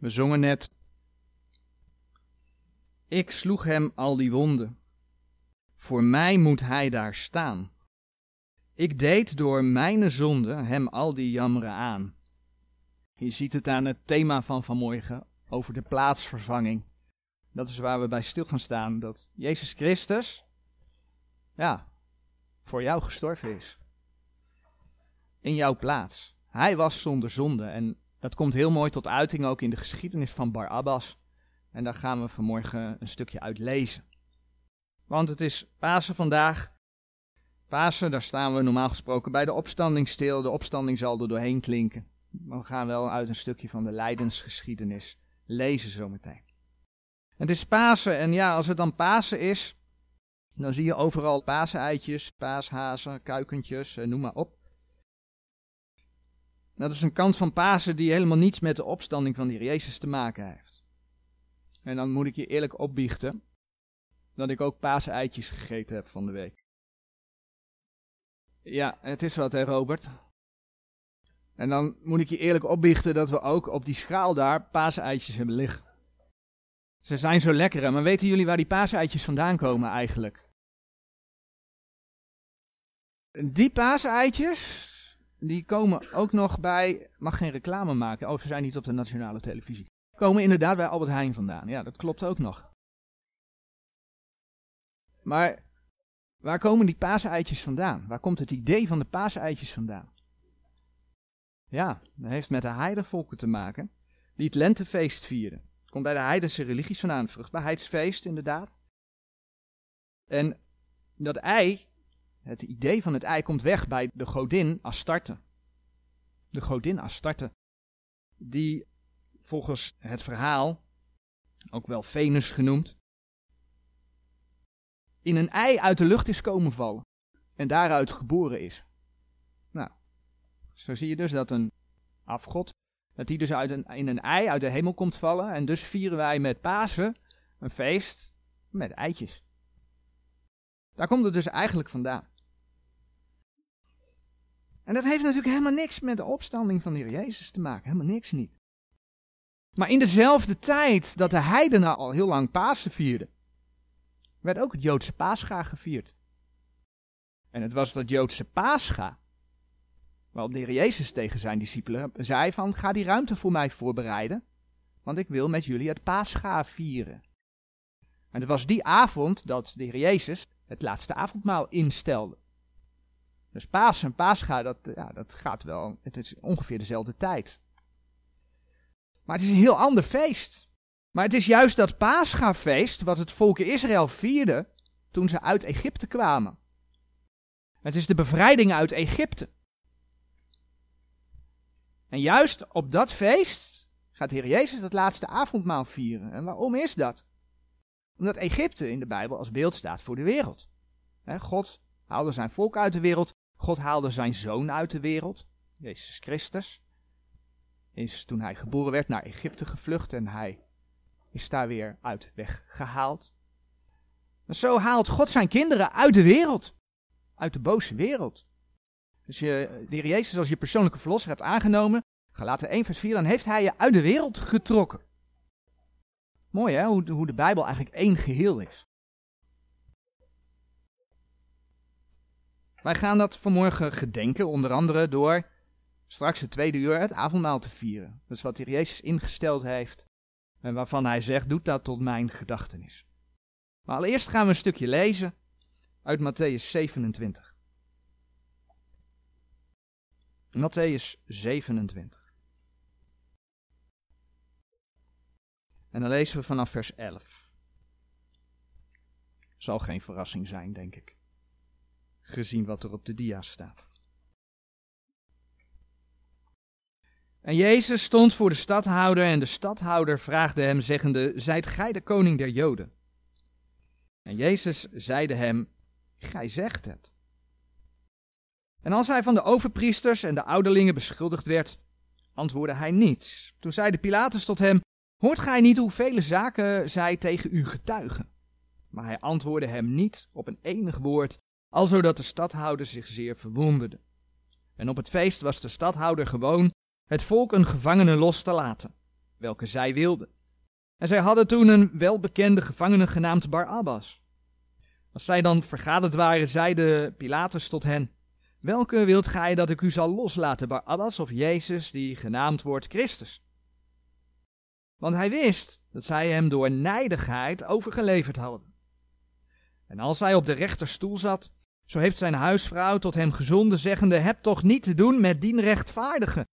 We zongen net. Ik sloeg hem al die wonden. Voor mij moet hij daar staan. Ik deed door mijn zonde hem al die jammeren aan. Je ziet het aan het thema van vanmorgen over de plaatsvervanging. Dat is waar we bij stil gaan staan. Dat Jezus Christus, ja, voor jou gestorven is. In jouw plaats. Hij was zonder zonde. En dat komt heel mooi tot uiting ook in de geschiedenis van Barabbas. En daar gaan we vanmorgen een stukje uit lezen. Want het is Pasen vandaag. Pasen, daar staan we normaal gesproken bij de opstanding stil. De opstanding zal er doorheen klinken. Maar we gaan wel uit een stukje van de lijdensgeschiedenis lezen zometeen. Het is Pasen en ja, als het dan Pasen is, dan zie je overal paaseitjes, paashazen, kuikentjes, eh, noem maar op. Dat is een kant van Pasen die helemaal niets met de opstanding van die Jezus te maken heeft. En dan moet ik je eerlijk opbiechten dat ik ook paaseitjes gegeten heb van de week. Ja, het is wat hè Robert. En dan moet ik je eerlijk opbiechten dat we ook op die schaal daar paaseitjes hebben liggen. Ze zijn zo lekker, maar weten jullie waar die paaseitjes vandaan komen eigenlijk? Die paaseitjes, die komen ook nog bij, mag geen reclame maken, oh ze zijn niet op de nationale televisie. Komen inderdaad bij Albert Heijn vandaan, ja dat klopt ook nog. Maar waar komen die paaseitjes vandaan? Waar komt het idee van de paaseitjes vandaan? Ja, dat heeft met de heidevolken te maken, die het lentefeest vieren. Komt bij de heidense religies vandaan, vruchtbaarheidsfeest inderdaad. En dat ei, het idee van het ei komt weg bij de godin Astarte. De godin Astarte, die volgens het verhaal, ook wel Venus genoemd, in een ei uit de lucht is komen vallen en daaruit geboren is. Nou, zo zie je dus dat een afgod, dat die dus uit een, in een ei uit de hemel komt vallen. En dus vieren wij met Pasen een feest met eitjes. Daar komt het dus eigenlijk vandaan. En dat heeft natuurlijk helemaal niks met de opstanding van de Heer Jezus te maken. Helemaal niks niet. Maar in dezelfde tijd dat de heidenen al heel lang Pasen vierden, werd ook het Joodse Pascha gevierd. En het was dat Joodse Pascha Waarop de Heer Jezus tegen zijn discipelen zei van, ga die ruimte voor mij voorbereiden, want ik wil met jullie het paascha vieren. En het was die avond dat de Heer Jezus het laatste avondmaal instelde. Dus paas en paascha, dat, ja, dat gaat wel, het is ongeveer dezelfde tijd. Maar het is een heel ander feest. Maar het is juist dat paascha-feest wat het volk Israël vierde toen ze uit Egypte kwamen. Het is de bevrijding uit Egypte. En juist op dat feest gaat Heer Jezus het laatste avondmaal vieren. En waarom is dat? Omdat Egypte in de Bijbel als beeld staat voor de wereld. God haalde zijn volk uit de wereld. God haalde zijn zoon uit de wereld. Jezus Christus is toen hij geboren werd naar Egypte gevlucht en hij is daar weer uit weggehaald. En zo haalt God zijn kinderen uit de wereld. Uit de boze wereld. Als je de Heer Jezus als je persoonlijke verlosser hebt aangenomen, Galaten 1 vers 4, dan heeft hij je uit de wereld getrokken. Mooi hè, hoe hoe de Bijbel eigenlijk één geheel is. Wij gaan dat vanmorgen gedenken, onder andere door straks het tweede uur het avondmaal te vieren. Dat is wat de Heer Jezus ingesteld heeft en waarvan hij zegt, doet dat tot mijn gedachtenis. Maar allereerst gaan we een stukje lezen uit Matthäus 27. Matthäus 27. En dan lezen we vanaf vers 11. Zal geen verrassing zijn, denk ik. Gezien wat er op de dia staat. En Jezus stond voor de stadhouder en de stadhouder vraagde hem, zeggende, Zijt gij de koning der Joden? En Jezus zeide hem, Gij zegt het. En als hij van de overpriesters en de ouderlingen beschuldigd werd, antwoordde hij niets. Toen zeide Pilatus tot hem, hoort gij niet hoeveel zaken zij tegen u getuigen? Maar hij antwoordde hem niet op een enig woord, alzodat de stadhouder zich zeer verwonderde. En op het feest was de stadhouder gewoon het volk een gevangene los te laten. welke zij wilden. En zij hadden toen een welbekende gevangene genaamd Barabbas. Als zij dan vergaderd waren, zeide Pilatus tot hen: Welke wilt gij dat ik u zal loslaten, Barabbas of Jezus, die genaamd wordt Christus? Want hij wist dat zij hem door nijdigheid overgeleverd hadden. En als hij op de rechterstoel zat, zo heeft zijn huisvrouw tot hem gezonden, zeggende: Heb toch niet te doen met dien rechtvaardige,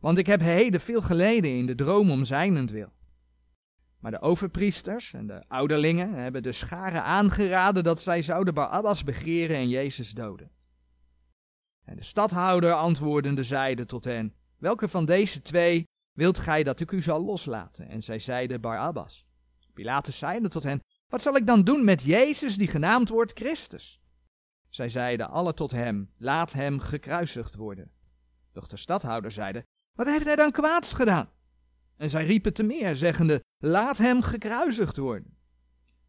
want ik heb heden veel geleden in de droom om zijnentwil. Maar de overpriesters en de ouderlingen hebben de scharen aangeraden dat zij zouden Barabbas begeren en Jezus doden. En de stadhouder antwoordende zeide tot hen, welke van deze twee wilt gij dat ik u zal loslaten? En zij zeiden Barabbas. Pilatus zeide tot hen, wat zal ik dan doen met Jezus die genaamd wordt Christus? Zij zeiden alle tot hem, laat hem gekruisigd worden. Doch de stadhouder zeide, wat heeft hij dan kwaads gedaan? En zij riepen te meer, zeggende, laat hem gekruisigd worden.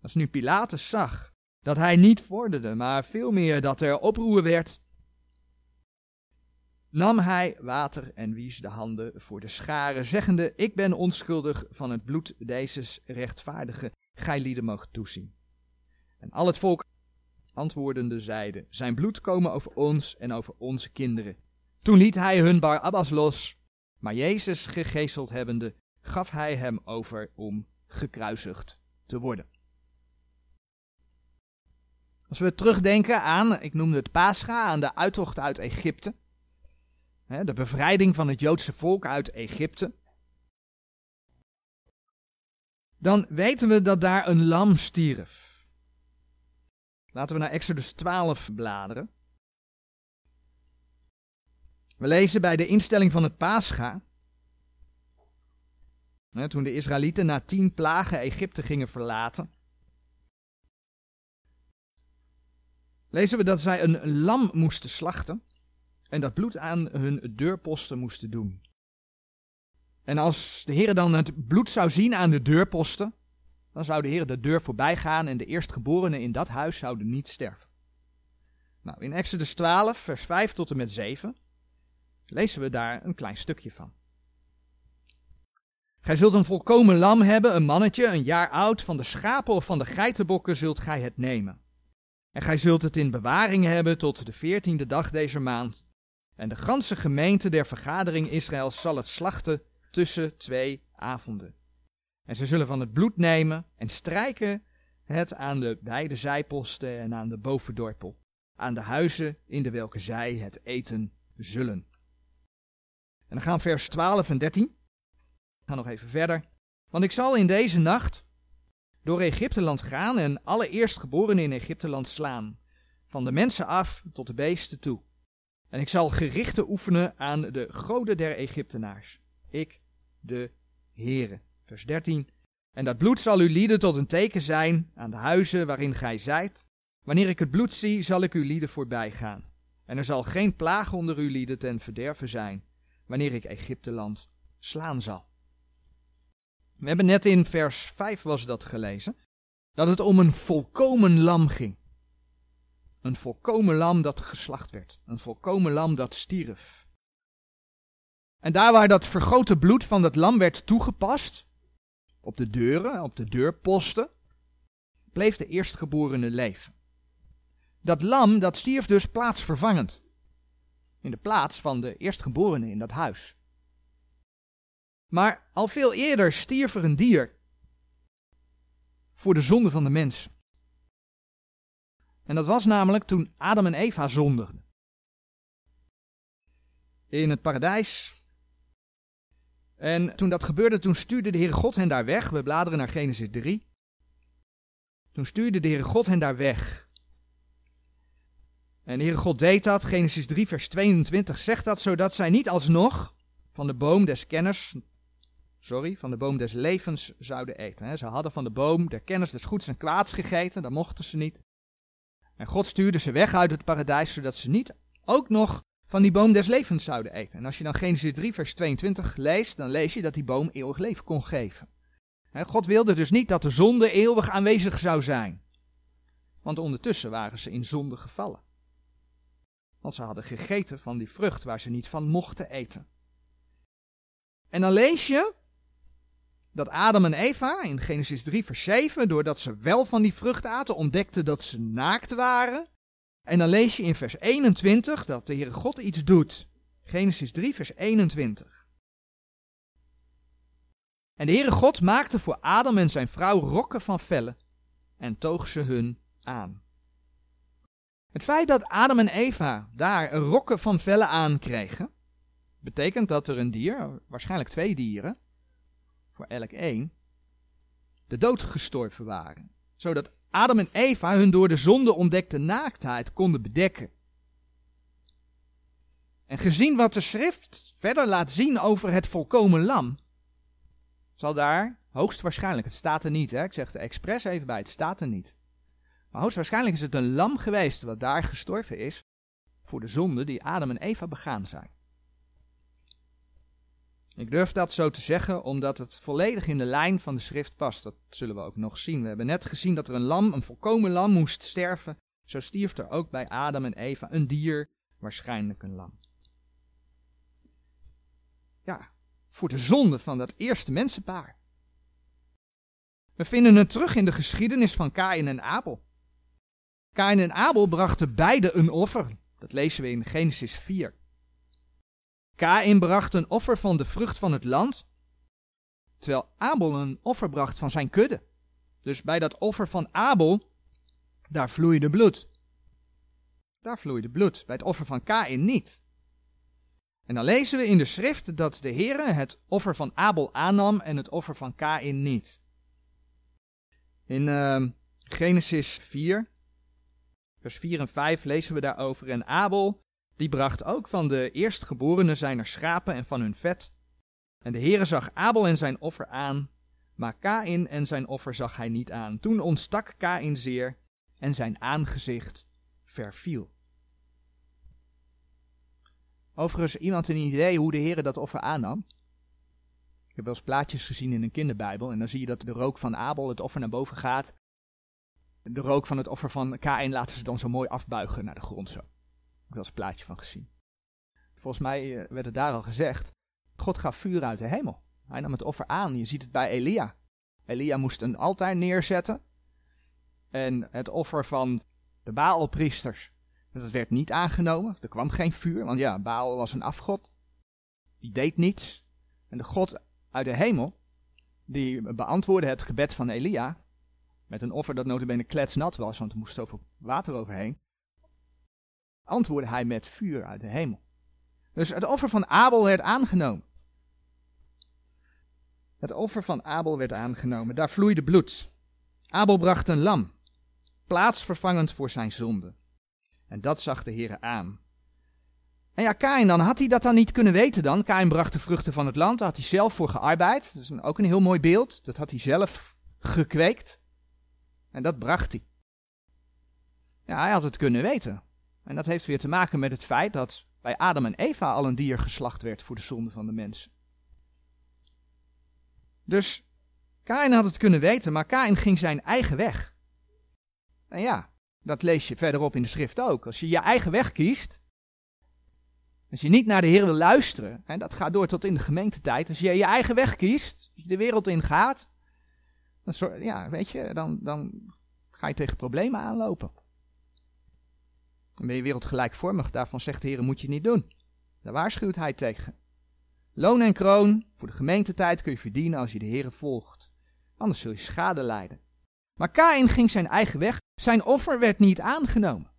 Als nu Pilatus zag dat hij niet vorderde, maar veel meer dat er oproer werd, nam hij water en wies de handen voor de scharen, zeggende, ik ben onschuldig van het bloed deze rechtvaardige, gij lieden mogen toezien. En al het volk antwoordende zeide, zijn bloed komen over ons en over onze kinderen. Toen liet hij hun Barabbas los, maar Jezus gegezeld hebbende, gaf hij hem over om gekruisigd te worden. Als we terugdenken aan, ik noemde het Pascha, aan de uittocht uit Egypte, de bevrijding van het Joodse volk uit Egypte, dan weten we dat daar een lam stierf. Laten we naar Exodus 12 bladeren. We lezen bij de instelling van het Pascha. toen de Israëlieten na tien plagen Egypte gingen verlaten. Lezen we dat zij een lam moesten slachten. En dat bloed aan hun deurposten moesten doen. En als de Heer dan het bloed zou zien aan de deurposten. Dan zou de Heer de deur voorbij gaan en de eerstgeborenen in dat huis zouden niet sterven. Nou, in Exodus 12, vers 5 tot en met 7 lezen we daar een klein stukje van. Gij zult een volkomen lam hebben, een mannetje, een jaar oud, van de schapen of van de geitenbokken zult gij het nemen. En gij zult het in bewaring hebben tot de veertiende dag deze maand. En de ganse gemeente der vergadering Israëls zal het slachten tussen twee avonden. En ze zullen van het bloed nemen en strijken het aan de beide zijposten en aan de bovendorpel, aan de huizen in de welke zij het eten zullen. En dan gaan vers 12 en 13. Ik ga nog even verder. Want ik zal in deze nacht door Egypteland gaan en alle eerstgeborenen in Egypteland slaan, van de mensen af tot de beesten toe. En ik zal gerichten oefenen aan de goden der Egyptenaars. Ik, de Heere. Vers 13. En dat bloed zal u lieden tot een teken zijn aan de huizen waarin gij zijt. Wanneer ik het bloed zie, zal ik uw lieden voorbij gaan. En er zal geen plaag onder uw lieden ten verderven zijn, wanneer ik Egypteland slaan zal. We hebben net in vers 5 was dat gelezen, dat het om een volkomen lam ging. Een volkomen lam dat geslacht werd, een volkomen lam dat stierf. En daar waar dat vergoten bloed van dat lam werd toegepast, op de deuren, op de deurposten, bleef de eerstgeborene leven. Dat lam dat stierf dus plaatsvervangend in de plaats van de eerstgeborene in dat huis. Maar al veel eerder stierf er een dier voor de zonde van de mensen. En dat was namelijk toen Adam en Eva zondigden. In het paradijs. En toen dat gebeurde, toen stuurde de Heere God hen daar weg. We bladeren naar Genesis 3. Toen stuurde de Heere God hen daar weg. En de Heere God deed dat, Genesis 3 vers 22 zegt dat, zodat zij niet alsnog van de boom des kenners, sorry, van de boom des levens zouden eten. Ze hadden van de boom der kennis des goeds en kwaads gegeten, dat mochten ze niet. En God stuurde ze weg uit het paradijs, zodat ze niet ook nog van die boom des levens zouden eten. En als je dan Genesis 3 vers 22 leest, dan lees je dat die boom eeuwig leven kon geven. God wilde dus niet dat de zonde eeuwig aanwezig zou zijn. Want ondertussen waren ze in zonde gevallen. Want ze hadden gegeten van die vrucht waar ze niet van mochten eten. En dan lees je dat Adam en Eva in Genesis 3 vers 7, doordat ze wel van die vrucht aten, ontdekten dat ze naakt waren. En dan lees je in vers 21 dat de Heere God iets doet. Genesis 3 vers 21. En de Heere God maakte voor Adam en zijn vrouw rokken van vellen en toog ze hun aan. Het feit dat Adam en Eva daar rokken van vellen aankregen, betekent dat er een dier, waarschijnlijk twee dieren, voor elk één, de dood gestorven waren. Zodat Adam en Eva hun door de zonde ontdekte naaktheid konden bedekken. En gezien wat de schrift verder laat zien over het volkomen lam, zal daar hoogstwaarschijnlijk, het staat er niet, hè, ik zeg er expres even bij, het staat er niet. Maar hoogstwaarschijnlijk is het een lam geweest wat daar gestorven is voor de zonde die Adam en Eva begaan zijn. Ik durf dat zo te zeggen omdat het volledig in de lijn van de schrift past. Dat zullen we ook nog zien. We hebben net gezien dat er een lam, een volkomen lam, moest sterven. Zo stierf er ook bij Adam en Eva een dier, waarschijnlijk een lam. Ja, voor de zonde van dat eerste mensenpaar. We vinden het terug in de geschiedenis van Kain en Abel. Kain en Abel brachten beide een offer. Dat lezen we in Genesis 4. Kain bracht een offer van de vrucht van het land, terwijl Abel een offer bracht van zijn kudde. Dus bij dat offer van Abel, daar vloeide bloed. Daar vloeide bloed, bij het offer van Kain niet. En dan lezen we in de schrift dat de Heere het offer van Abel aannam en het offer van Kain niet. In uh, Genesis 4, vers 4 en 5 lezen we daarover. En Abel die bracht ook van de eerstgeborenen zijner schapen en van hun vet. En de Heere zag Abel en zijn offer aan, maar Kain en zijn offer zag hij niet aan. Toen ontstak Kain zeer en zijn aangezicht verviel. Overigens, iemand een idee hoe de Heere dat offer aannam? Ik heb wel eens plaatjes gezien in een kinderbijbel en dan zie je dat de rook van Abel het offer naar boven gaat. De rook van het offer van Kain laten ze dan zo mooi afbuigen naar de grond zo ik wel eens een plaatje van gezien. Volgens mij eh, werd het daar al gezegd. God gaf vuur uit de hemel. Hij nam het offer aan. Je ziet het bij Elia. Elia moest een altaar neerzetten. En het offer van de Baalpriesters, dat werd niet aangenomen. Er kwam geen vuur, want ja, Baal was een afgod. Die deed niets. En de God uit de hemel, die beantwoordde het gebed van Elia. Met een offer dat notabene kletsnat was, want er moest zoveel water overheen antwoordde hij met vuur uit de hemel. Dus het offer van Abel werd aangenomen. Het offer van Abel werd aangenomen, daar vloeide bloed. Abel bracht een lam, plaatsvervangend voor zijn zonde. En dat zag de Heer aan. En ja, Kain dan, had hij dat dan niet kunnen weten dan? Kain bracht de vruchten van het land, daar had hij zelf voor gearbeid. Dat is ook een heel mooi beeld, dat had hij zelf gekweekt. En dat bracht hij. Ja, hij had het kunnen weten. En dat heeft weer te maken met het feit dat bij Adam en Eva al een dier geslacht werd voor de zonde van de mensen. Dus Kain had het kunnen weten, maar Kain ging zijn eigen weg. En ja, dat lees je verderop in de schrift ook. Als je je eigen weg kiest, als je niet naar de Heer wil luisteren, en dat gaat door tot in de gemeentetijd, als je je eigen weg kiest, als je de wereld in gaat, dan, ja, weet je, dan, dan ga je tegen problemen aanlopen. Dan ben je wereldgelijkvormig. Daarvan zegt de Heer, moet je niet doen. Daar waarschuwt hij tegen. Loon en kroon voor de gemeentetijd kun je verdienen als je de Heer volgt. Anders zul je schade lijden. Maar Kain ging zijn eigen weg. Zijn offer werd niet aangenomen.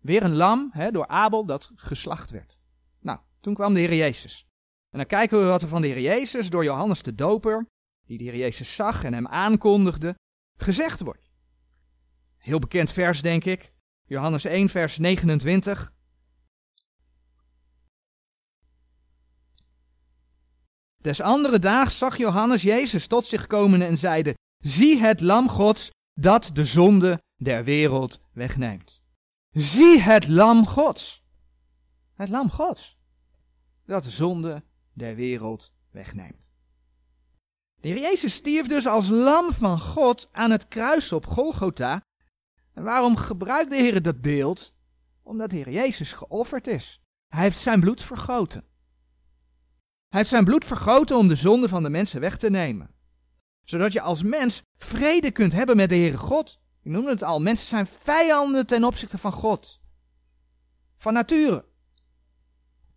Weer een lam door Abel dat geslacht werd. Nou, toen kwam de Heer Jezus. En dan kijken we wat er van de Heer Jezus door Johannes de Doper, die de Heer Jezus zag en hem aankondigde, gezegd wordt. Heel bekend vers, denk ik. Johannes 1, vers 29. Des andere daags zag Johannes Jezus tot zich komen en zeide: Zie het lam Gods dat de zonde der wereld wegneemt. Zie het lam Gods. Het lam Gods. Dat de zonde der wereld wegneemt. De Heer Jezus stierf dus als lam van God aan het kruis op Golgotha en waarom gebruikt de Heer dat beeld? Omdat de Heer Jezus geofferd is. Hij heeft zijn bloed vergoten. Hij heeft zijn bloed vergoten om de zonde van de mensen weg te nemen. Zodat je als mens vrede kunt hebben met de Heere God. Ik noemde het al, mensen zijn vijanden ten opzichte van God. Van nature.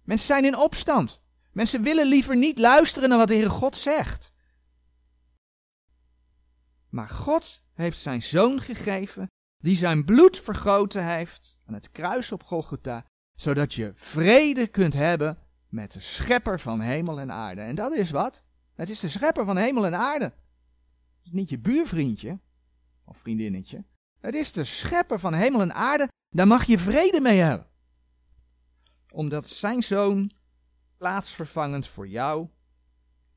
Mensen zijn in opstand. Mensen willen liever niet luisteren naar wat de Heere God zegt. Maar God heeft zijn zoon gegeven, die zijn bloed vergoten heeft aan het kruis op Golgotha, zodat je vrede kunt hebben met de schepper van hemel en aarde. En dat is wat? Het is de schepper van hemel en aarde. Niet je buurvriendje of vriendinnetje. Het is de schepper van hemel en aarde. Daar mag je vrede mee hebben. Omdat zijn zoon plaatsvervangend voor jou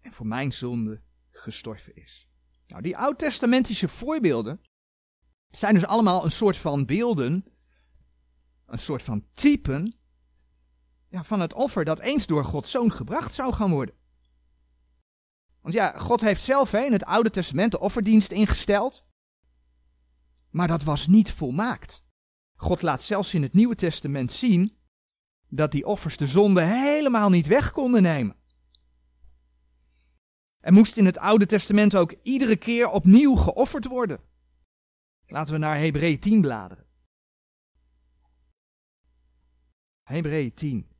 en voor mijn zonde gestorven is. Nou, die oud-testamentische voorbeelden zijn dus allemaal een soort van beelden, een soort van typen ja, van het offer dat eens door Gods zoon gebracht zou gaan worden. Want ja, God heeft zelf in het Oude Testament de offerdienst ingesteld, maar dat was niet volmaakt. God laat zelfs in het Nieuwe Testament zien dat die offers de zonde helemaal niet weg konden nemen. Er moest in het Oude Testament ook iedere keer opnieuw geofferd worden. Laten we naar Hebreeën 10 bladeren. Hebreeën 10.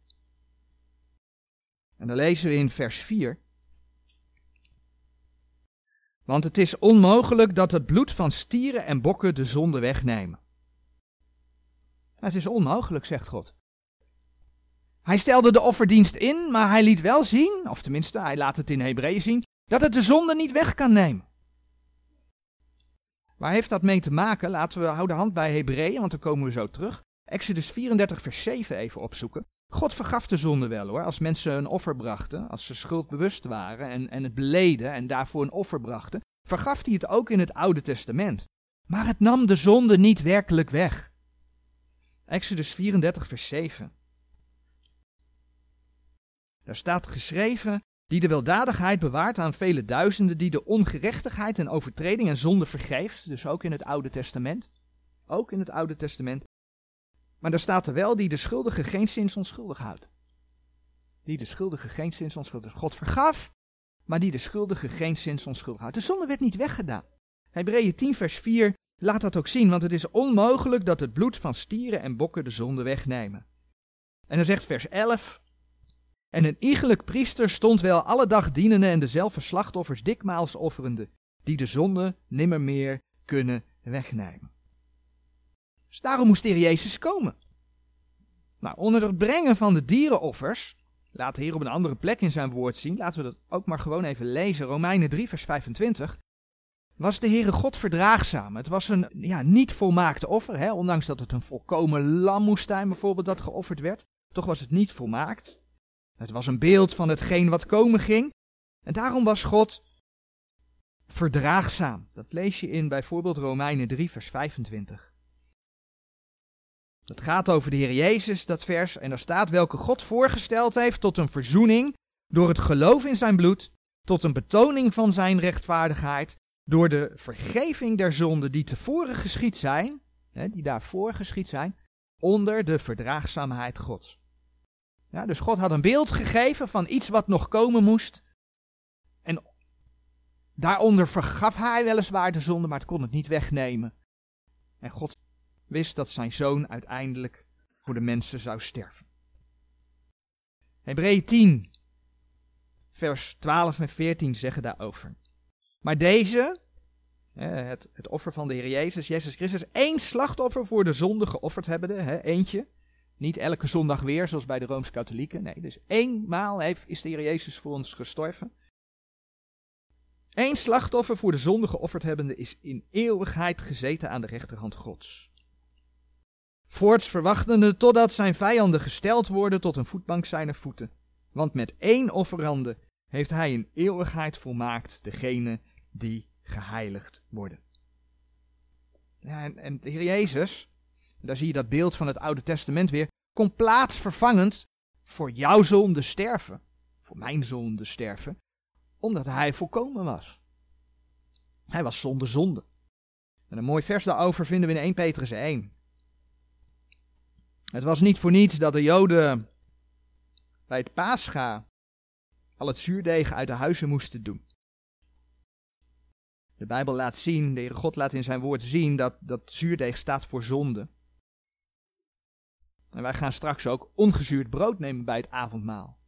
En dan lezen we in vers 4. Want het is onmogelijk dat het bloed van stieren en bokken de zonde wegnemen. Het is onmogelijk, zegt God. Hij stelde de offerdienst in, maar hij liet wel zien, of tenminste hij laat het in Hebreeën zien, dat het de zonde niet weg kan nemen. Waar heeft dat mee te maken? Laten we houden hand bij Hebreeën, want dan komen we zo terug. Exodus 34, vers 7 even opzoeken. God vergaf de zonde wel hoor, als mensen een offer brachten, als ze schuldbewust waren en, en het beleden en daarvoor een offer brachten, vergaf hij het ook in het Oude Testament. Maar het nam de zonde niet werkelijk weg. Exodus 34, vers 7. Daar staat geschreven, die de weldadigheid bewaart aan vele duizenden, die de ongerechtigheid en overtreding en zonde vergeeft, dus ook in het Oude Testament. Ook in het Oude Testament. Maar daar staat er wel, die de schuldige geen zins onschuldig houdt. Die de schuldige geen zins onschuldig God vergaf, maar die de schuldige geen zins onschuldig houdt. De zonde werd niet weggedaan. Hebreeën 10 vers 4 laat dat ook zien, want het is onmogelijk dat het bloed van stieren en bokken de zonde wegnemen. En dan zegt vers 11, en een iegelijk priester stond wel alle dag dienende en dezelfde slachtoffers dikmaals offerende, die de zonde nimmer meer kunnen wegnemen. Dus daarom moest de Jezus komen. Nou, onder het brengen van de dierenoffers, laat de Heer op een andere plek in zijn woord zien, laten we dat ook maar gewoon even lezen, Romeinen 3 vers 25, was de Heere God verdraagzaam. Het was een ja, niet volmaakte offer, hè, ondanks dat het een volkomen lam moest zijn bijvoorbeeld dat geofferd werd. Toch was het niet volmaakt. Het was een beeld van hetgeen wat komen ging. En daarom was God verdraagzaam. Dat lees je in bijvoorbeeld Romeinen 3, vers 25. Dat gaat over de Heer Jezus, dat vers, en daar staat welke God voorgesteld heeft tot een verzoening door het geloof in zijn bloed, tot een betoning van zijn rechtvaardigheid, door de vergeving der zonden die tevoren geschied zijn, hè, die daarvoor geschied zijn, onder de verdraagzaamheid Gods. Ja, dus God had een beeld gegeven van iets wat nog komen moest. En daaronder vergaf hij weliswaar de zonde, maar het kon het niet wegnemen. En God wist dat zijn zoon uiteindelijk voor de mensen zou sterven. Hebreeën 10, vers 12 en 14 zeggen daarover. Maar deze, het, offer van de Heer Jezus, Jezus Christus, één slachtoffer voor de zonde geofferd hebbende, eentje, niet elke zondag weer, zoals bij de Rooms-Katholieken. Nee, dus eenmaal heeft, is de Heer Jezus voor ons gestorven. Eén slachtoffer voor de zonde geofferd hebbende is in eeuwigheid gezeten aan de rechterhand Gods. Voorts verwachtende totdat zijn vijanden gesteld worden tot een voetbank zijner voeten. Want met één offerande heeft hij in eeuwigheid volmaakt degene die geheiligd worden. Ja, en, en de Heer Jezus, daar zie je dat beeld van het Oude Testament weer, kon plaatsvervangend voor jouw zonde sterven, voor mijn zonde sterven, omdat hij volkomen was. Hij was zonder zonde. En een mooi vers daarover vinden we in 1 Petrus 1. Het was niet voor niets dat de Joden bij het Pascha al het zuurdeeg uit de huizen moesten doen. De Bijbel laat zien, de Heere God laat in zijn woord zien dat, dat zuurdeeg staat voor zonde. En wij gaan straks ook ongezuurd brood nemen bij het avondmaal.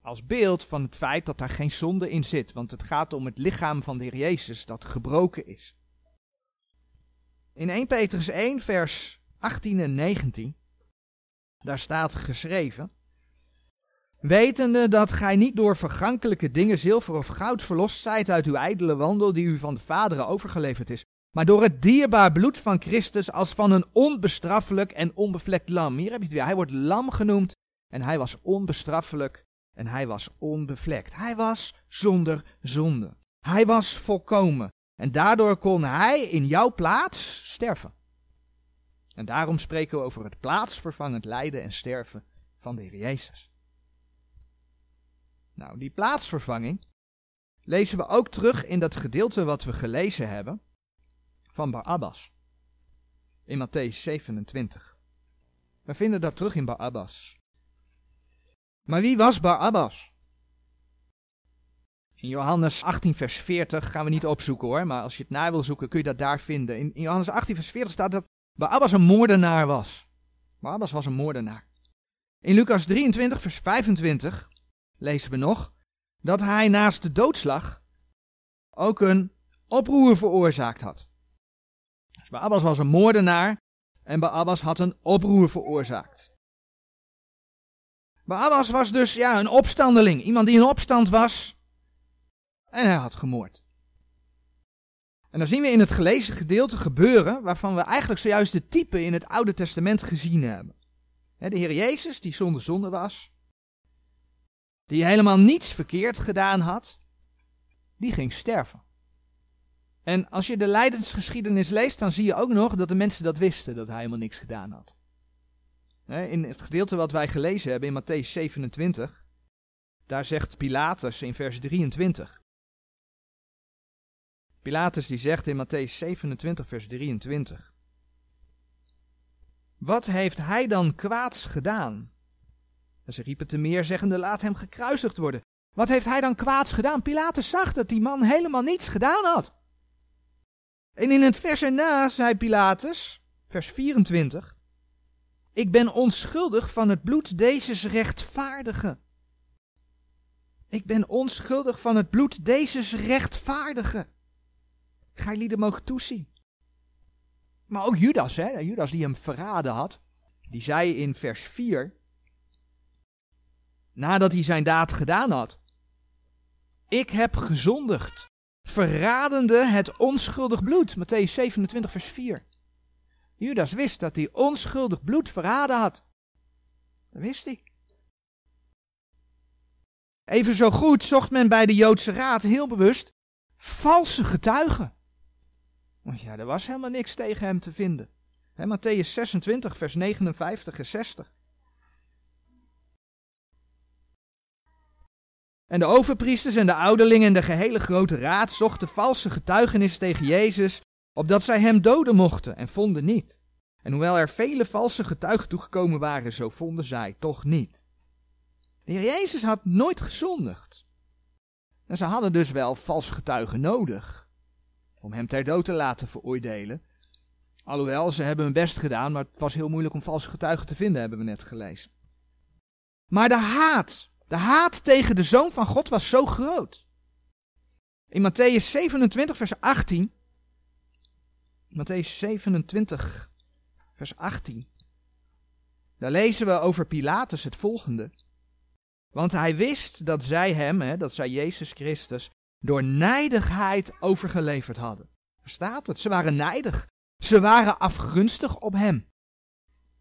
Als beeld van het feit dat daar geen zonde in zit, want het gaat om het lichaam van de Heer Jezus dat gebroken is. In 1 Petrus 1, vers 18 en 19, daar staat geschreven: Wetende dat gij niet door vergankelijke dingen zilver of goud verlost zijt uit uw ijdele wandel die u van de vaderen overgeleverd is, maar door het dierbaar bloed van Christus als van een onbestraffelijk en onbevlekt lam. Hier heb je het weer. Hij wordt lam genoemd en hij was onbestraffelijk en hij was onbevlekt. Hij was zonder zonde. Hij was volkomen. En daardoor kon hij in jouw plaats sterven. En daarom spreken we over het plaatsvervangend lijden en sterven van de Heer Jezus. Nou, die plaatsvervanging lezen we ook terug in dat gedeelte wat we gelezen hebben van Barabbas. In Matthäus 27. We vinden dat terug in Barabbas. Maar wie was Barabbas? In Johannes 18, vers 40 gaan we niet opzoeken hoor, maar als je het na wil zoeken kun je dat daar vinden. In, Johannes 18, vers 40 staat dat Barabbas een moordenaar was. Barabbas was een moordenaar. In Lucas 23, vers 25 lezen we nog dat hij naast de doodslag ook een oproer veroorzaakt had. Dus was een moordenaar en Barabbas had een oproer veroorzaakt. Barabbas was dus ja, een opstandeling, iemand die in opstand was en hij had gemoord. En dan zien we in het gelezen gedeelte gebeuren waarvan we eigenlijk zojuist de type in het Oude Testament gezien hebben. De Heer Jezus, die zonder zonde was, die helemaal niets verkeerd gedaan had, die ging sterven. En als je de lijdensgeschiedenis leest, dan zie je ook nog dat de mensen dat wisten, dat hij helemaal niks gedaan had. In het gedeelte wat wij gelezen hebben in Matthäus 27, daar zegt Pilatus in vers 23. Pilatus die zegt in Matthäus 27, vers 23. Wat heeft hij dan kwaads gedaan? En ze riepen te meer, zeggende: Laat hem gekruisigd worden. Wat heeft hij dan kwaads gedaan? Pilatus zag dat die man helemaal niets gedaan had. En in het vers erna zei Pilatus, vers 24: Ik ben onschuldig van het bloed deze rechtvaardige. Ik ben onschuldig van het bloed deze rechtvaardige. Gij lieden mogen toezien. Maar ook Judas, hè, Judas die hem verraden had, die zei in vers 4: nadat hij zijn daad gedaan had. Ik heb gezondigd, verradende het onschuldig bloed. Matthäus 27, vers 4. Judas wist dat hij onschuldig bloed verraden had. Dat wist hij. Even zo goed zocht men bij de Joodse Raad heel bewust valse getuigen. Want ja, er was helemaal niks tegen hem te vinden. He, Matthäus 26, vers 59 en 60. En de overpriesters en de ouderlingen en de gehele grote raad zochten valse getuigenis tegen Jezus, opdat zij hem doden mochten, en vonden niet. En hoewel er vele valse getuigen toegekomen waren, zo vonden zij toch niet. De heer Jezus had nooit gezondigd. En ze hadden dus wel valse getuigen nodig, om hem ter dood te laten veroordelen. Alhoewel, ze hebben hun best gedaan, maar het was heel moeilijk om valse getuigen te vinden, hebben we net gelezen. Maar de haat de haat tegen de Zoon van God was zo groot. In Matthäus 27, vers 18. Matthäus 27, vers 18. Daar lezen we over Pilatus het volgende. Want hij wist dat zij hem, hè, dat zij Jezus Christus, door nijdigheid overgeleverd hadden. Verstaat het? Ze waren nijdig. Ze waren afgunstig op hem.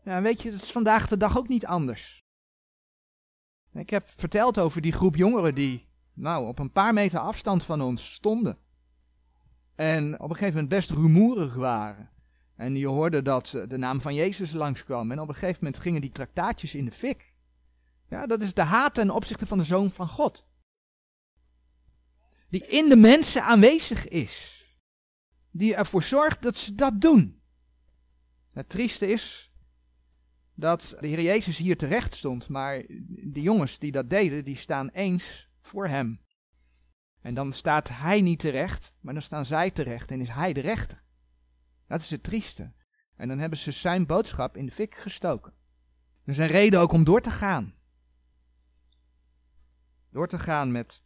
Ja, weet je, dat is vandaag de dag ook niet anders. Ik heb verteld over die groep jongeren die nou, op een paar meter afstand van ons stonden. En op een gegeven moment best rumoerig waren. En je hoorde dat de naam van Jezus langskwam. En op een gegeven moment gingen die traktaatjes in de fik. Ja, dat is de haat ten opzichte van de Zoon van God. Die in de mensen aanwezig is. Die ervoor zorgt dat ze dat doen. Het trieste is dat de Heer Jezus hier terecht stond, maar de jongens die dat deden, die staan eens voor hem. En dan staat hij niet terecht, maar dan staan zij terecht en is hij de rechter. Dat is het trieste. En dan hebben ze zijn boodschap in de fik gestoken. Er een reden ook om door te gaan. Door te gaan met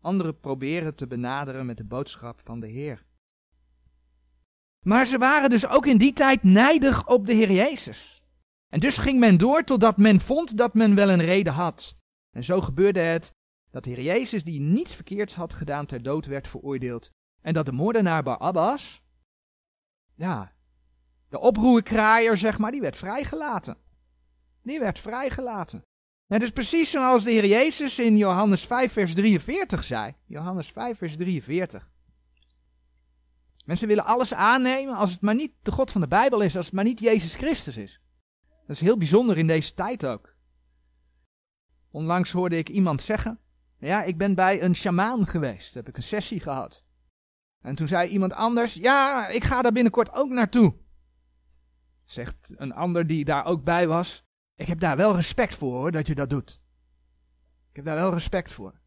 anderen proberen te benaderen met de boodschap van de Heer. Maar ze waren dus ook in die tijd nijdig op de Heer Jezus. En dus ging men door totdat men vond dat men wel een reden had. En zo gebeurde het dat de Heer Jezus, die niets verkeerds had gedaan, ter dood werd veroordeeld. En dat de moordenaar Barabbas, ja, de oproerkraaier zeg maar, die werd vrijgelaten. Die werd vrijgelaten. Het is precies zoals de Heer Jezus in Johannes 5 vers 43 zei. Johannes 5 vers 43. Mensen willen alles aannemen als het maar niet de God van de Bijbel is, als het maar niet Jezus Christus is. Dat is heel bijzonder in deze tijd ook. Onlangs hoorde ik iemand zeggen, ja, ik ben bij een sjamaan geweest, heb ik een sessie gehad. En toen zei iemand anders, ja, ik ga daar binnenkort ook naartoe. Zegt een ander die daar ook bij was, ik heb daar wel respect voor hoor, dat je dat doet. Ik heb daar wel respect voor.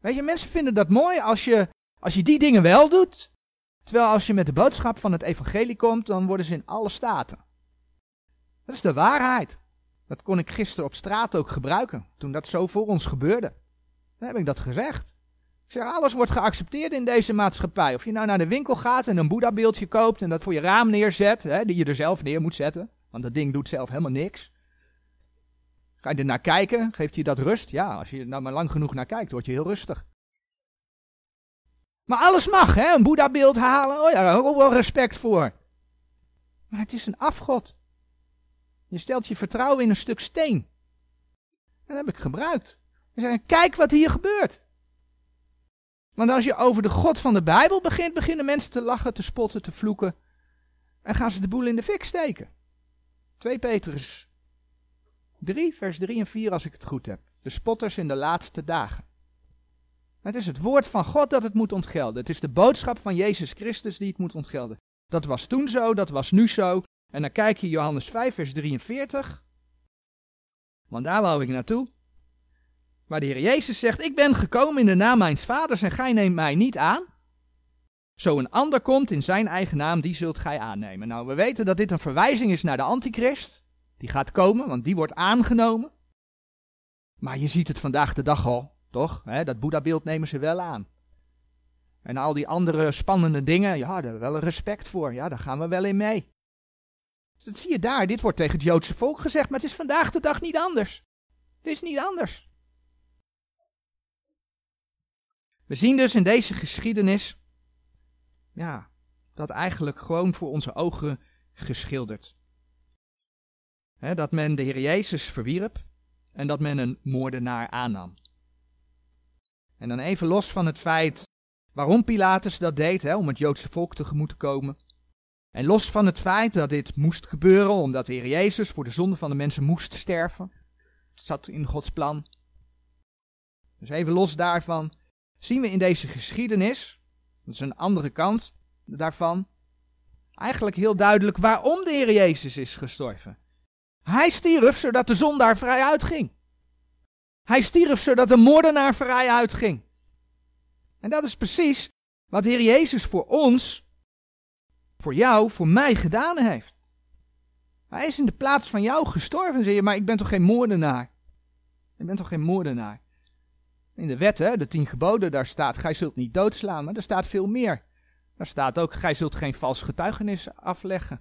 Weet je, mensen vinden dat mooi als je, als je die dingen wel doet. Terwijl als je met de boodschap van het evangelie komt, dan worden ze in alle staten. Dat is de waarheid. Dat kon ik gisteren op straat ook gebruiken, toen dat zo voor ons gebeurde. Dan heb ik dat gezegd. Ik zeg, alles wordt geaccepteerd in deze maatschappij. Of je nou naar de winkel gaat en een Boeddha-beeldje koopt en dat voor je raam neerzet, hè, die je er zelf neer moet zetten. Want dat ding doet zelf helemaal niks. Ga je er naar kijken? Geeft je dat rust? Ja, als je er nou maar lang genoeg naar kijkt, word je heel rustig. Maar alles mag, hè? Een Boeddha-beeld halen. Oh ja, daar heb ik ook wel respect voor. Maar het is een afgod. Je stelt je vertrouwen in een stuk steen. Dat heb ik gebruikt. We zeggen, kijk wat hier gebeurt. Want als je over de God van de Bijbel begint, beginnen mensen te lachen, te spotten, te vloeken. En gaan ze de boel in de fik steken. 2 Petrus 3, vers 3 en 4 als ik het goed heb. De spotters in de laatste dagen. Het is het woord van God dat het moet ontgelden. Het is de boodschap van Jezus Christus die het moet ontgelden. Dat was toen zo, dat was nu zo. En dan kijk je Johannes 5, vers 43. Want daar wou ik naartoe. Waar de Heer Jezus zegt: Ik ben gekomen in de naam mijns vaders en gij neemt mij niet aan. Zo een ander komt in zijn eigen naam, die zult gij aannemen. Nou, we weten dat dit een verwijzing is naar de antichrist. Die gaat komen, want die wordt aangenomen. Maar je ziet het vandaag de dag al, toch? dat Boeddha-beeld nemen ze wel aan. En al die andere spannende dingen, ja, daar hebben we wel respect voor. Ja, daar gaan we wel in mee. Dat zie je daar. Dit wordt tegen het Joodse volk gezegd, maar het is vandaag de dag niet anders. Het is niet anders. We zien dus in deze geschiedenis, ja, dat eigenlijk gewoon voor onze ogen geschilderd dat men de Heer Jezus verwierp en dat men een moordenaar aannam. En dan even los van het feit waarom Pilatus dat deed, om het Joodse volk tegemoet te komen. En los van het feit dat dit moest gebeuren omdat de Heer Jezus voor de zonde van de mensen moest sterven. Het zat in Gods plan. Dus even los daarvan zien we in deze geschiedenis, dat is een andere kant daarvan, eigenlijk heel duidelijk waarom de Heer Jezus is gestorven. Hij stierf zodat de zondaar vrij uitging. Hij stierf zodat de moordenaar vrij uitging. En dat is precies wat de Heer Jezus voor ons, voor jou, voor mij gedaan heeft. Hij is in de plaats van jou gestorven, zeg je, maar ik ben toch geen moordenaar? Ik ben toch geen moordenaar? In de wet, hè, de tien geboden, daar staat, gij zult niet doodslaan, maar er staat veel meer. Daar staat ook, gij zult geen vals getuigenis afleggen.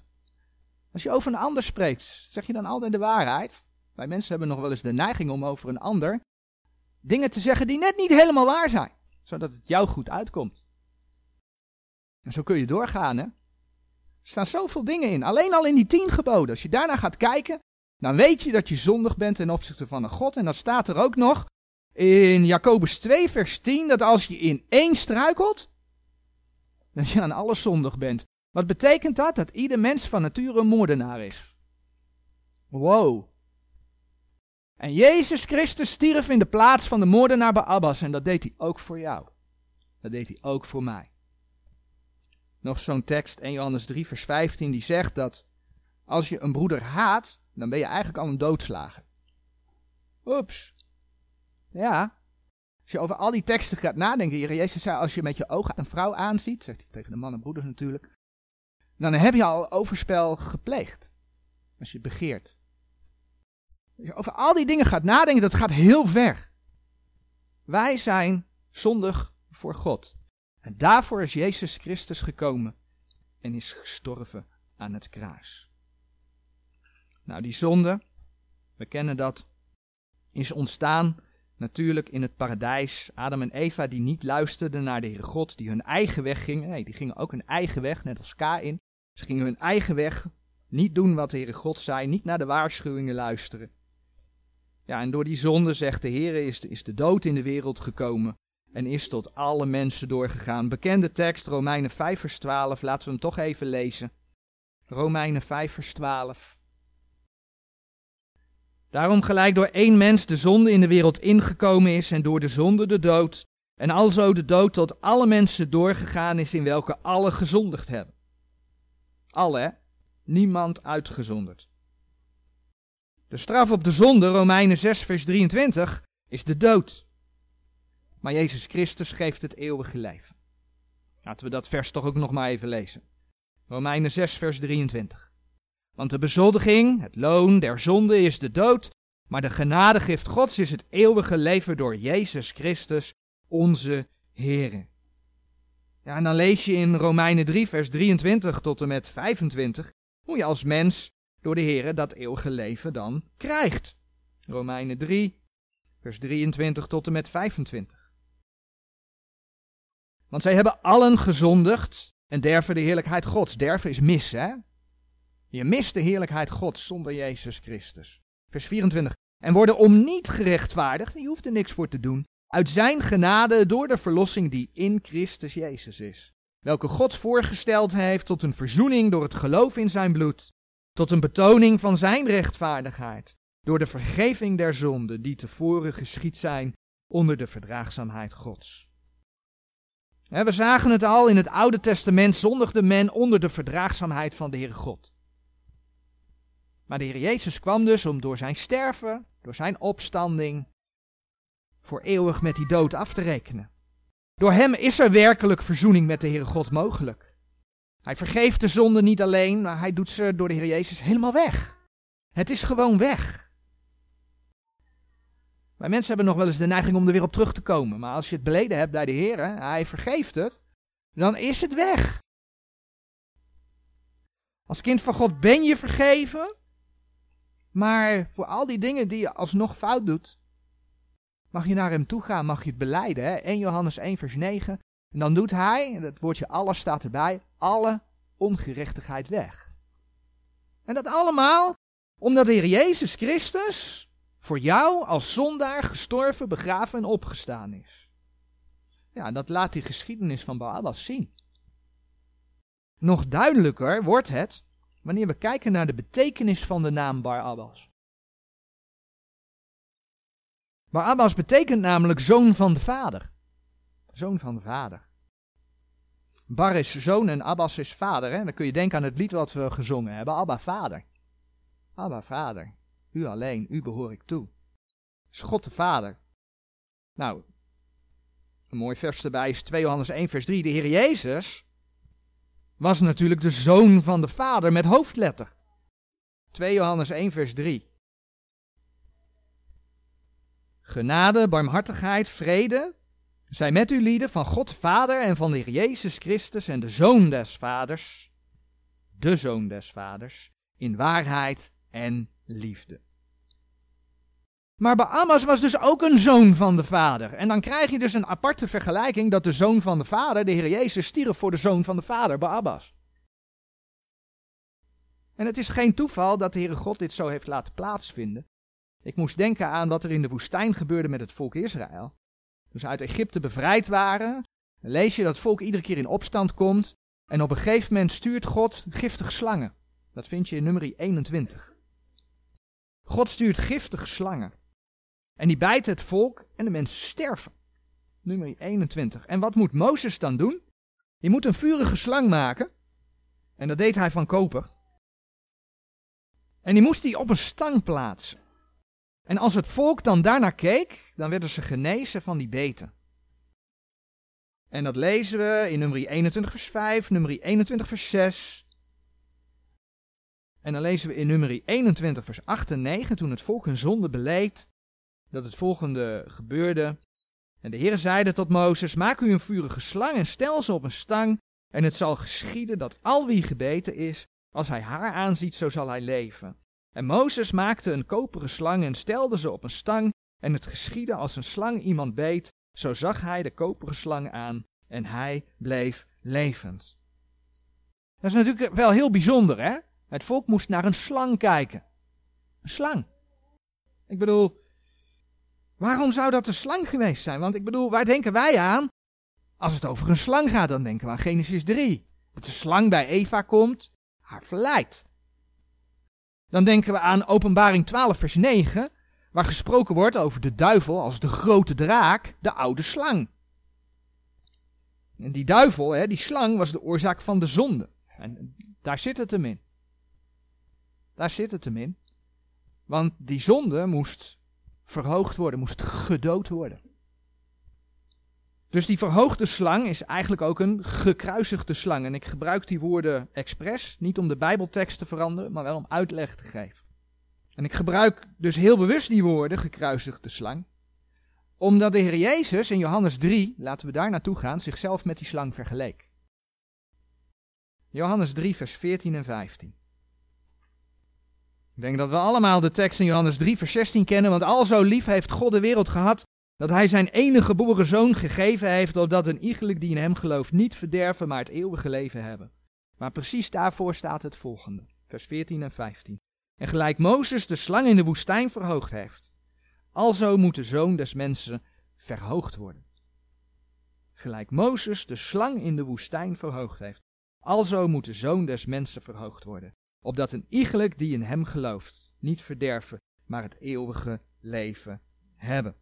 Als je over een ander spreekt, zeg je dan altijd de waarheid? Wij mensen hebben nog wel eens de neiging om over een ander dingen te zeggen die net niet helemaal waar zijn, zodat het jou goed uitkomt. En zo kun je doorgaan, hè? Er staan zoveel dingen in, alleen al in die tien geboden. Als je daarna gaat kijken, dan weet je dat je zondig bent ten opzichte van een God. En dan staat er ook nog in Jacobus 2, vers 10, dat als je in één struikelt, dat je aan alles zondig bent. Wat betekent dat? Dat ieder mens van nature een moordenaar is. Wow. En Jezus Christus stierf in de plaats van de moordenaar bij Abbas. En dat deed hij ook voor jou. Dat deed hij ook voor mij. Nog zo'n tekst, 1 Johannes 3, vers 15, die zegt dat als je een broeder haat, dan ben je eigenlijk al een doodslager. Oeps. Ja. Als je over al die teksten gaat nadenken, Jezus zei, als je met je ogen een vrouw aanziet, zegt hij tegen de man en broeders natuurlijk, dan heb je al overspel gepleegd. Als je begeert. Als je over al die dingen gaat nadenken, dat gaat heel ver. Wij zijn zondig voor God. En daarvoor is Jezus Christus gekomen en is gestorven aan het kruis. Nou, die zonde, we kennen dat, is ontstaan natuurlijk in het paradijs. Adam en Eva die niet luisterden naar de Heere God, die hun eigen weg gingen. Nee, die gingen ook hun eigen weg, net als Kain. Ze gingen hun eigen weg, niet doen wat de Heere God zei, niet naar de waarschuwingen luisteren. Ja, en door die zonde, zegt de Heer, is is de dood in de wereld gekomen en is tot alle mensen doorgegaan. Bekende tekst, Romeinen 5 vers 12, laten we hem toch even lezen. Romeinen 5 vers 12. Daarom gelijk door één mens de zonde in de wereld ingekomen is en door de zonde de dood. En alzo de dood tot alle mensen doorgegaan is in welke alle gezondigd hebben. Alle, niemand uitgezonderd. De straf op de zonde, Romeinen 6 vers 23, is de dood. Maar Jezus Christus geeft het eeuwige leven. Laten we dat vers toch ook nog maar even lezen. Romeinen 6 vers 23. Want de bezoldiging, het loon der zonde is de dood, maar de genadegift Gods is het eeuwige leven door Jezus Christus, onze Here. Ja, en dan lees je in Romeinen 3, vers 23 tot en met 25, hoe je als mens door de Here dat eeuwige leven dan krijgt. Romeinen 3, vers 23 tot en met 25. Want zij hebben allen gezondigd en derven de heerlijkheid Gods. Derven is mis, hè? Je mist de heerlijkheid Gods zonder Jezus Christus. Vers 24. En worden om niet gerechtvaardigd, je hoeft er niks voor te doen, uit zijn genade door de verlossing die in Christus Jezus is. Welke God voorgesteld heeft tot een verzoening door het geloof in zijn bloed, tot een betoning van zijn rechtvaardigheid, door de vergeving der zonden die tevoren geschied zijn onder de verdraagzaamheid Gods. We zagen het al, in het Oude Testament zondigde men onder de verdraagzaamheid van de Heere God. Maar de Heer Jezus kwam dus om door zijn sterven, door zijn opstanding, voor eeuwig met die dood af te rekenen. Door hem is er werkelijk verzoening met de Heere God mogelijk. Hij vergeeft de zonde niet alleen, maar hij doet ze door de Heer Jezus helemaal weg. Het is gewoon weg. Wij mensen hebben nog wel eens de neiging om er weer op terug te komen. Maar als je het beleden hebt bij de Heer, hij vergeeft het, dan is het weg. Als kind van God ben je vergeven, maar voor al die dingen die je alsnog fout doet, mag je naar hem toe gaan, mag je het beleiden. Hè? 1 Johannes 1 vers 9. En dan doet hij, het woordje alles staat erbij, alle ongerechtigheid weg. En dat allemaal omdat de Heer Jezus Christus voor jou als zondaar gestorven, begraven en opgestaan is. Ja, dat laat die geschiedenis van Barabbas zien. Nog duidelijker wordt het wanneer we kijken naar de betekenis van de naam Barabbas. Barabbas betekent namelijk zoon van de vader. Zoon van de vader. Bar is zoon en Abbas is vader. Hè? Dan kun je denken aan het lied wat we gezongen hebben. Abba vader. Abba vader. U alleen, u behoor ik toe. Is God de Vader. Nou, een mooi vers erbij is 2 Johannes 1 vers 3. De Heer Jezus was natuurlijk de zoon van de Vader met hoofdletter. 2 Johannes 1 vers 3. Genade, barmhartigheid, vrede zijn met u lieden van God Vader en van de Heer Jezus Christus en de Zoon des Vaders, de Zoon des Vaders, in waarheid en liefde. Maar Baamas was dus ook een zoon van de vader. En dan krijg je dus een aparte vergelijking dat de zoon van de vader, de Heer Jezus, stierf voor de zoon van de vader, Baamas. En het is geen toeval dat de Heere God dit zo heeft laten plaatsvinden. Ik moest denken aan wat er in de woestijn gebeurde met het volk Israël. Toen ze uit Egypte bevrijd waren, lees je dat het volk iedere keer in opstand komt. En op een gegeven moment stuurt God giftige slangen. Dat vind je in nummer 21. God stuurt giftige slangen. En die bijten het volk en de mensen sterven. Nummer 21. En wat moet Mozes dan doen? Je moet een vurige slang maken. En dat deed hij van koper. En die moest hij op een stang plaatsen. En als het volk dan daarnaar keek, dan werden ze genezen van die beten. En dat lezen we in nummer 21 vers 5, nummer 21 vers 6. En dan lezen we in nummer 21 vers 8 en 9, toen het volk hun zonde beleed, dat het volgende gebeurde. En de Heer zeide tot Mozes, maak u een vurige slang en stel ze op een stang. En het zal geschieden dat al wie gebeten is, als hij haar aanziet, zo zal hij leven. En Mozes maakte een koperen slang en stelde ze op een stang. En het geschiedde als een slang iemand beet, zo zag hij de koperen slang aan en hij bleef levend. Dat is natuurlijk wel heel bijzonder, hè? Het volk moest naar een slang kijken. Een slang. Ik bedoel, waarom zou dat een slang geweest zijn? Want ik bedoel, waar denken wij aan? Als het over een slang gaat, dan denken we aan Genesis 3. Dat de slang bij Eva komt, haar verleidt. Dan denken we aan Openbaring 12, vers 9, waar gesproken wordt over de duivel als de grote draak, de oude slang. En die duivel, hè, die slang, was de oorzaak van de zonde. En daar zit het hem in. Daar zit het hem in. Want die zonde moest verhoogd worden, moest gedood worden. Dus die verhoogde slang is eigenlijk ook een gekruisigde slang. En ik gebruik die woorden expres, niet om de Bijbeltekst te veranderen, maar wel om uitleg te geven. En ik gebruik dus heel bewust die woorden, gekruisigde slang, omdat de Heer Jezus in Johannes 3, laten we daar naartoe gaan, zichzelf met die slang vergeleek. Johannes 3, vers 14 en 15. Ik denk dat we allemaal de tekst in Johannes 3, vers 16 kennen, want al zo lief heeft God de wereld gehad, dat hij zijn enige geboren zoon gegeven heeft, opdat een iegelijk die in hem gelooft niet verderven, maar het eeuwige leven hebben. Maar precies daarvoor staat het volgende, vers 14 en 15. En gelijk Mozes de slang in de woestijn verhoogd heeft, alzo moet de zoon des mensen verhoogd worden. Gelijk Mozes de slang in de woestijn verhoogd heeft, alzo moet de zoon des mensen verhoogd worden, opdat een iegelijk die in hem gelooft niet verderven, maar het eeuwige leven hebben.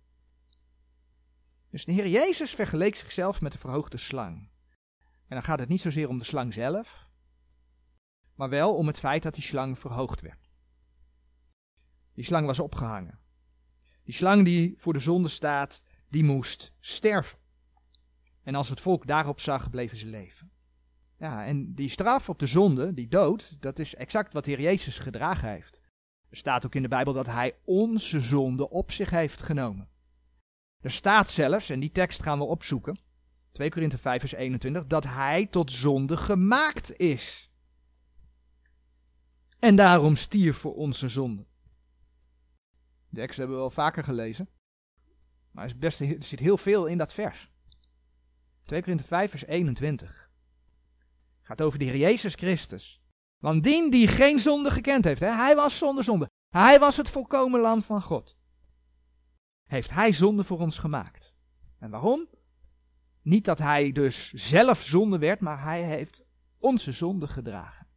Dus de Heer Jezus vergeleek zichzelf met de verhoogde slang. En dan gaat het niet zozeer om de slang zelf, maar wel om het feit dat die slang verhoogd werd. Die slang was opgehangen. Die slang die voor de zonde staat, die moest sterven. En als het volk daarop zag, bleven ze leven. Ja, en die straf op de zonde, die dood, dat is exact wat de Heer Jezus gedragen heeft. Er staat ook in de Bijbel dat hij onze zonde op zich heeft genomen. Er staat zelfs, en die tekst gaan we opzoeken, 2 Korinthe 5 vers 21, dat hij tot zonde gemaakt is. En daarom stierf voor onze zonde. De tekst hebben we wel vaker gelezen. Maar er, zit heel veel in dat vers. 2 Korinthe 5 vers 21. Gaat over de Heer Jezus Christus. Want dien die geen zonde gekend heeft, hè? hij was zonder zonde. Hij was het volkomen lam van God heeft hij zonde voor ons gemaakt. En waarom? Niet dat hij dus zelf zonde werd, maar hij heeft onze zonde gedragen.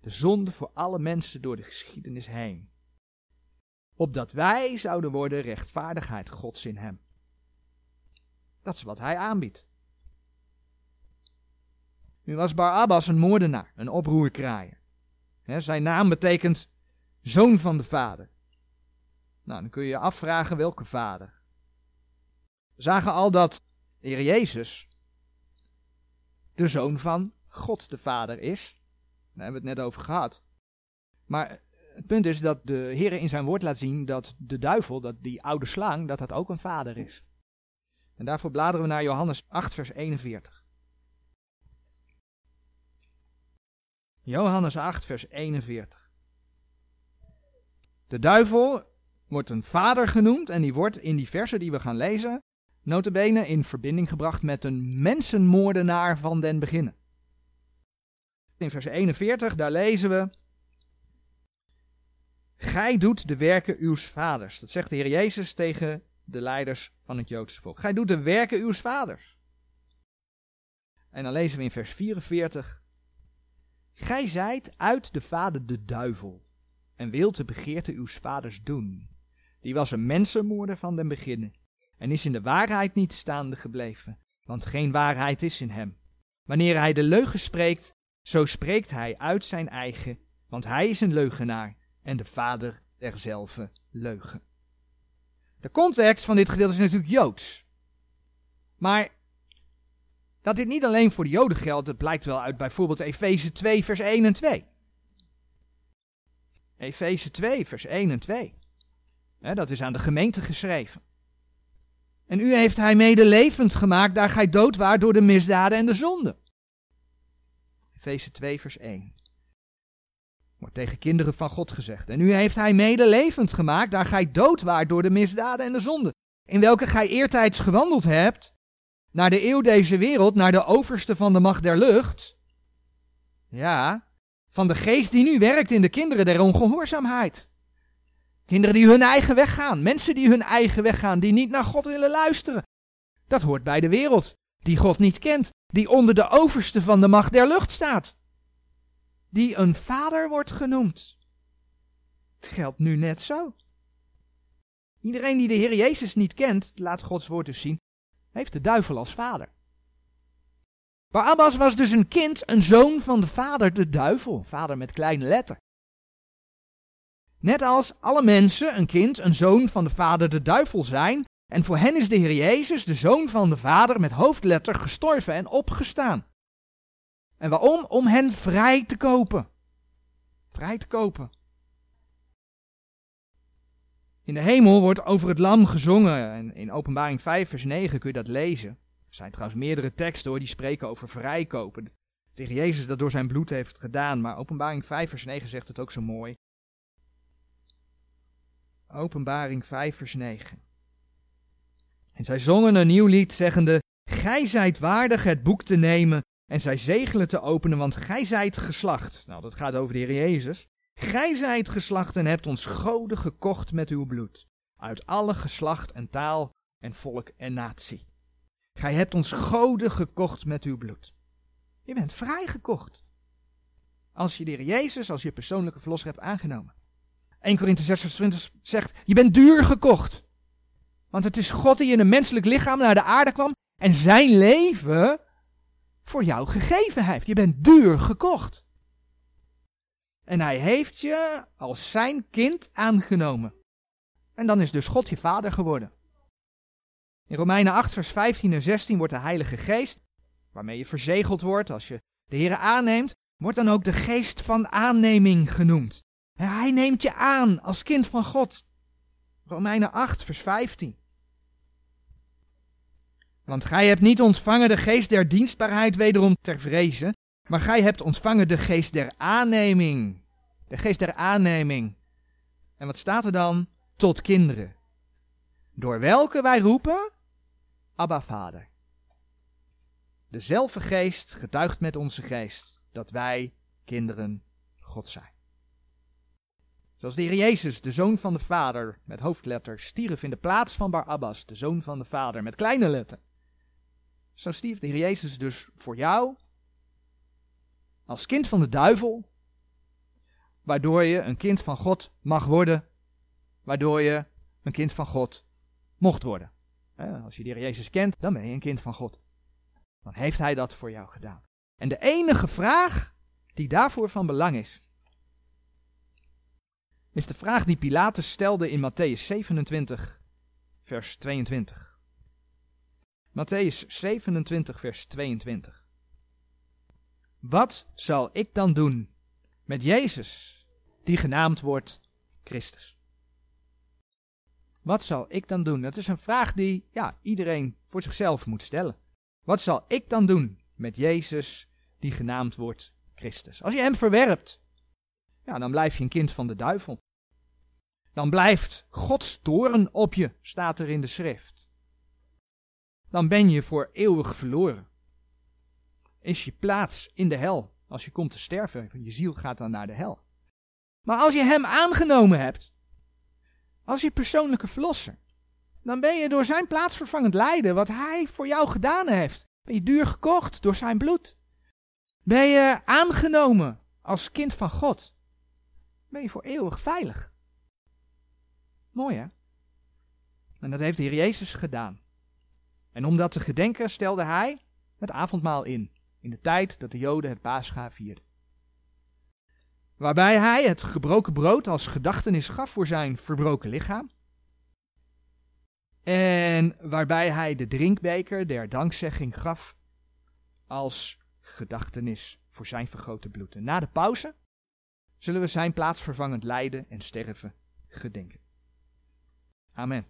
De zonde voor alle mensen door de geschiedenis heen. Opdat wij zouden worden rechtvaardigheid Gods in hem. Dat is wat hij aanbiedt. Nu was Barabbas een moordenaar, een oproerkraaier. zijn naam betekent zoon van de vader. Nou, dan kun je je afvragen welke vader. We zagen al dat de Heer Jezus de zoon van God de Vader is. Daar hebben we het net over gehad. Maar het punt is dat de Heer in zijn woord laat zien dat de duivel, dat die oude slang, dat dat ook een vader is. En daarvoor bladeren we naar Johannes 8, vers 41. Johannes 8, vers 41. De duivel wordt een vader genoemd en die wordt in die versen die we gaan lezen, notabene in verbinding gebracht met een mensenmoordenaar van den beginnen. In vers 41, daar lezen we, Gij doet de werken uws vaders. Dat zegt de Heer Jezus tegen de leiders van het Joodse volk. Gij doet de werken uws vaders. En dan lezen we in vers 44, Gij zijt uit de vader de duivel en wilt de begeerte uws vaders doen. Die was een mensenmoorder van den beginnen en is in de waarheid niet staande gebleven, want geen waarheid is in hem. Wanneer hij de leugen spreekt, zo spreekt hij uit zijn eigen, want hij is een leugenaar en de vader derzelfde leugen. De context van dit gedeelte is natuurlijk Joods. Maar dat dit niet alleen voor de Joden geldt, dat blijkt wel uit bijvoorbeeld Efeze 2, vers 1 en 2. Efeze 2, vers 1 en 2. dat is aan de gemeente geschreven. En u heeft hij mede levend gemaakt, daar gij dood waart door de misdaden en de zonde. Efeze 2, vers 1. Wordt tegen kinderen van God gezegd. En u heeft hij mede levend gemaakt, daar gij dood waart door de misdaden en de zonde. In welke gij eertijds gewandeld hebt, naar de eeuw deze wereld, naar de overste van de macht der lucht. Ja, van de geest die nu werkt in de kinderen der ongehoorzaamheid. Kinderen die hun eigen weg gaan, mensen die hun eigen weg gaan, die niet naar God willen luisteren. Dat hoort bij de wereld, die God niet kent, die onder de overste van de macht der lucht staat. Die een vader wordt genoemd. Het geldt nu net zo. Iedereen die de Heer Jezus niet kent, laat Gods woord dus zien, heeft de duivel als vader. Barabbas was dus een kind, een zoon van de vader, de duivel. Vader met kleine letter. Net als alle mensen een kind, een zoon van de vader, de duivel zijn. En voor hen is de Heer Jezus, de zoon van de vader, met hoofdletter gestorven en opgestaan. En waarom? Om hen vrij te kopen. Vrij te kopen. In de hemel wordt over het lam gezongen. En in openbaring 5 vers 9 kun je dat lezen. Er zijn trouwens meerdere teksten hoor, die spreken over vrijkopen. Tegen Jezus dat door zijn bloed heeft gedaan. Maar openbaring 5 vers 9 zegt het ook zo mooi. Openbaring 5 vers 9. En zij zongen een nieuw lied, zeggende, Gij zijt waardig het boek te nemen en zij zegelen te openen, want gij zijt geslacht. Nou, dat gaat over de Heer Jezus. Gij zijt geslacht en hebt ons goden gekocht met uw bloed. Uit alle geslacht en taal en volk en natie. Gij hebt ons goden gekocht met uw bloed. Je bent vrijgekocht. Als je de Heer Jezus als je persoonlijke verlosser hebt aangenomen. 1 Korinthe 6 vers 20 zegt, je bent duur gekocht. Want het is God die in een menselijk lichaam naar de aarde kwam en zijn leven voor jou gegeven heeft. Je bent duur gekocht. En hij heeft je als zijn kind aangenomen. En dan is dus God je vader geworden. In Romeinen 8, vers 15 en 16 wordt de Heilige Geest, waarmee je verzegeld wordt als je de Heer aanneemt, wordt dan ook de geest van aanneming genoemd. Hij neemt je aan als kind van God. Romeinen 8, vers 15. Want gij hebt niet ontvangen de geest der dienstbaarheid wederom ter vrezen, maar gij hebt ontvangen de geest der aanneming. De geest der aanneming. En wat staat er dan? Tot kinderen. Door welke wij roepen? Abba Vader. Dezelfde geest getuigt met onze geest dat wij kinderen God zijn. Zoals de Heer Jezus, de zoon van de Vader, met hoofdletter, stierf in de plaats van Barabbas, de zoon van de Vader, met kleine letter. Zo stierf de Heer Jezus dus voor jou, als kind van de duivel, waardoor je een kind van God mag worden, waardoor je een kind van God mocht worden. Als je de Heer Jezus kent, dan ben je een kind van God. Dan heeft Hij dat voor jou gedaan. En de enige vraag die daarvoor van belang is, is de vraag die Pilatus stelde in Matthäus 27, vers 22. Matthäus 27, vers 22. Wat zal ik dan doen met Jezus, die genaamd wordt Christus? Wat zal ik dan doen? Dat is een vraag die ja, iedereen voor zichzelf moet stellen. Wat zal ik dan doen met Jezus, die genaamd wordt Christus? Als je hem verwerpt, ja, dan blijf je een kind van de duivel. Dan blijft Gods toren op je, staat er in de schrift. Dan ben je voor eeuwig verloren. Is je plaats in de hel als je komt te sterven. Je ziel gaat dan naar de hel. Maar als je hem aangenomen hebt, als je persoonlijke verlosser, dan ben je door zijn plaatsvervangend lijden, wat hij voor jou gedaan heeft, ben je duur gekocht door zijn bloed. Ben je aangenomen als kind van God, ben je voor eeuwig veilig. Mooi hè? En dat heeft de Heer Jezus gedaan. En om dat te gedenken stelde hij het avondmaal in, in de tijd dat de Joden het paascha vierden. waarbij hij het gebroken brood als gedachtenis gaf voor zijn verbroken lichaam. En waarbij hij de drinkbeker der dankzegging gaf als gedachtenis voor zijn vergrote bloed. En na de pauze zullen we zijn plaatsvervangend lijden en sterven gedenken. Amen.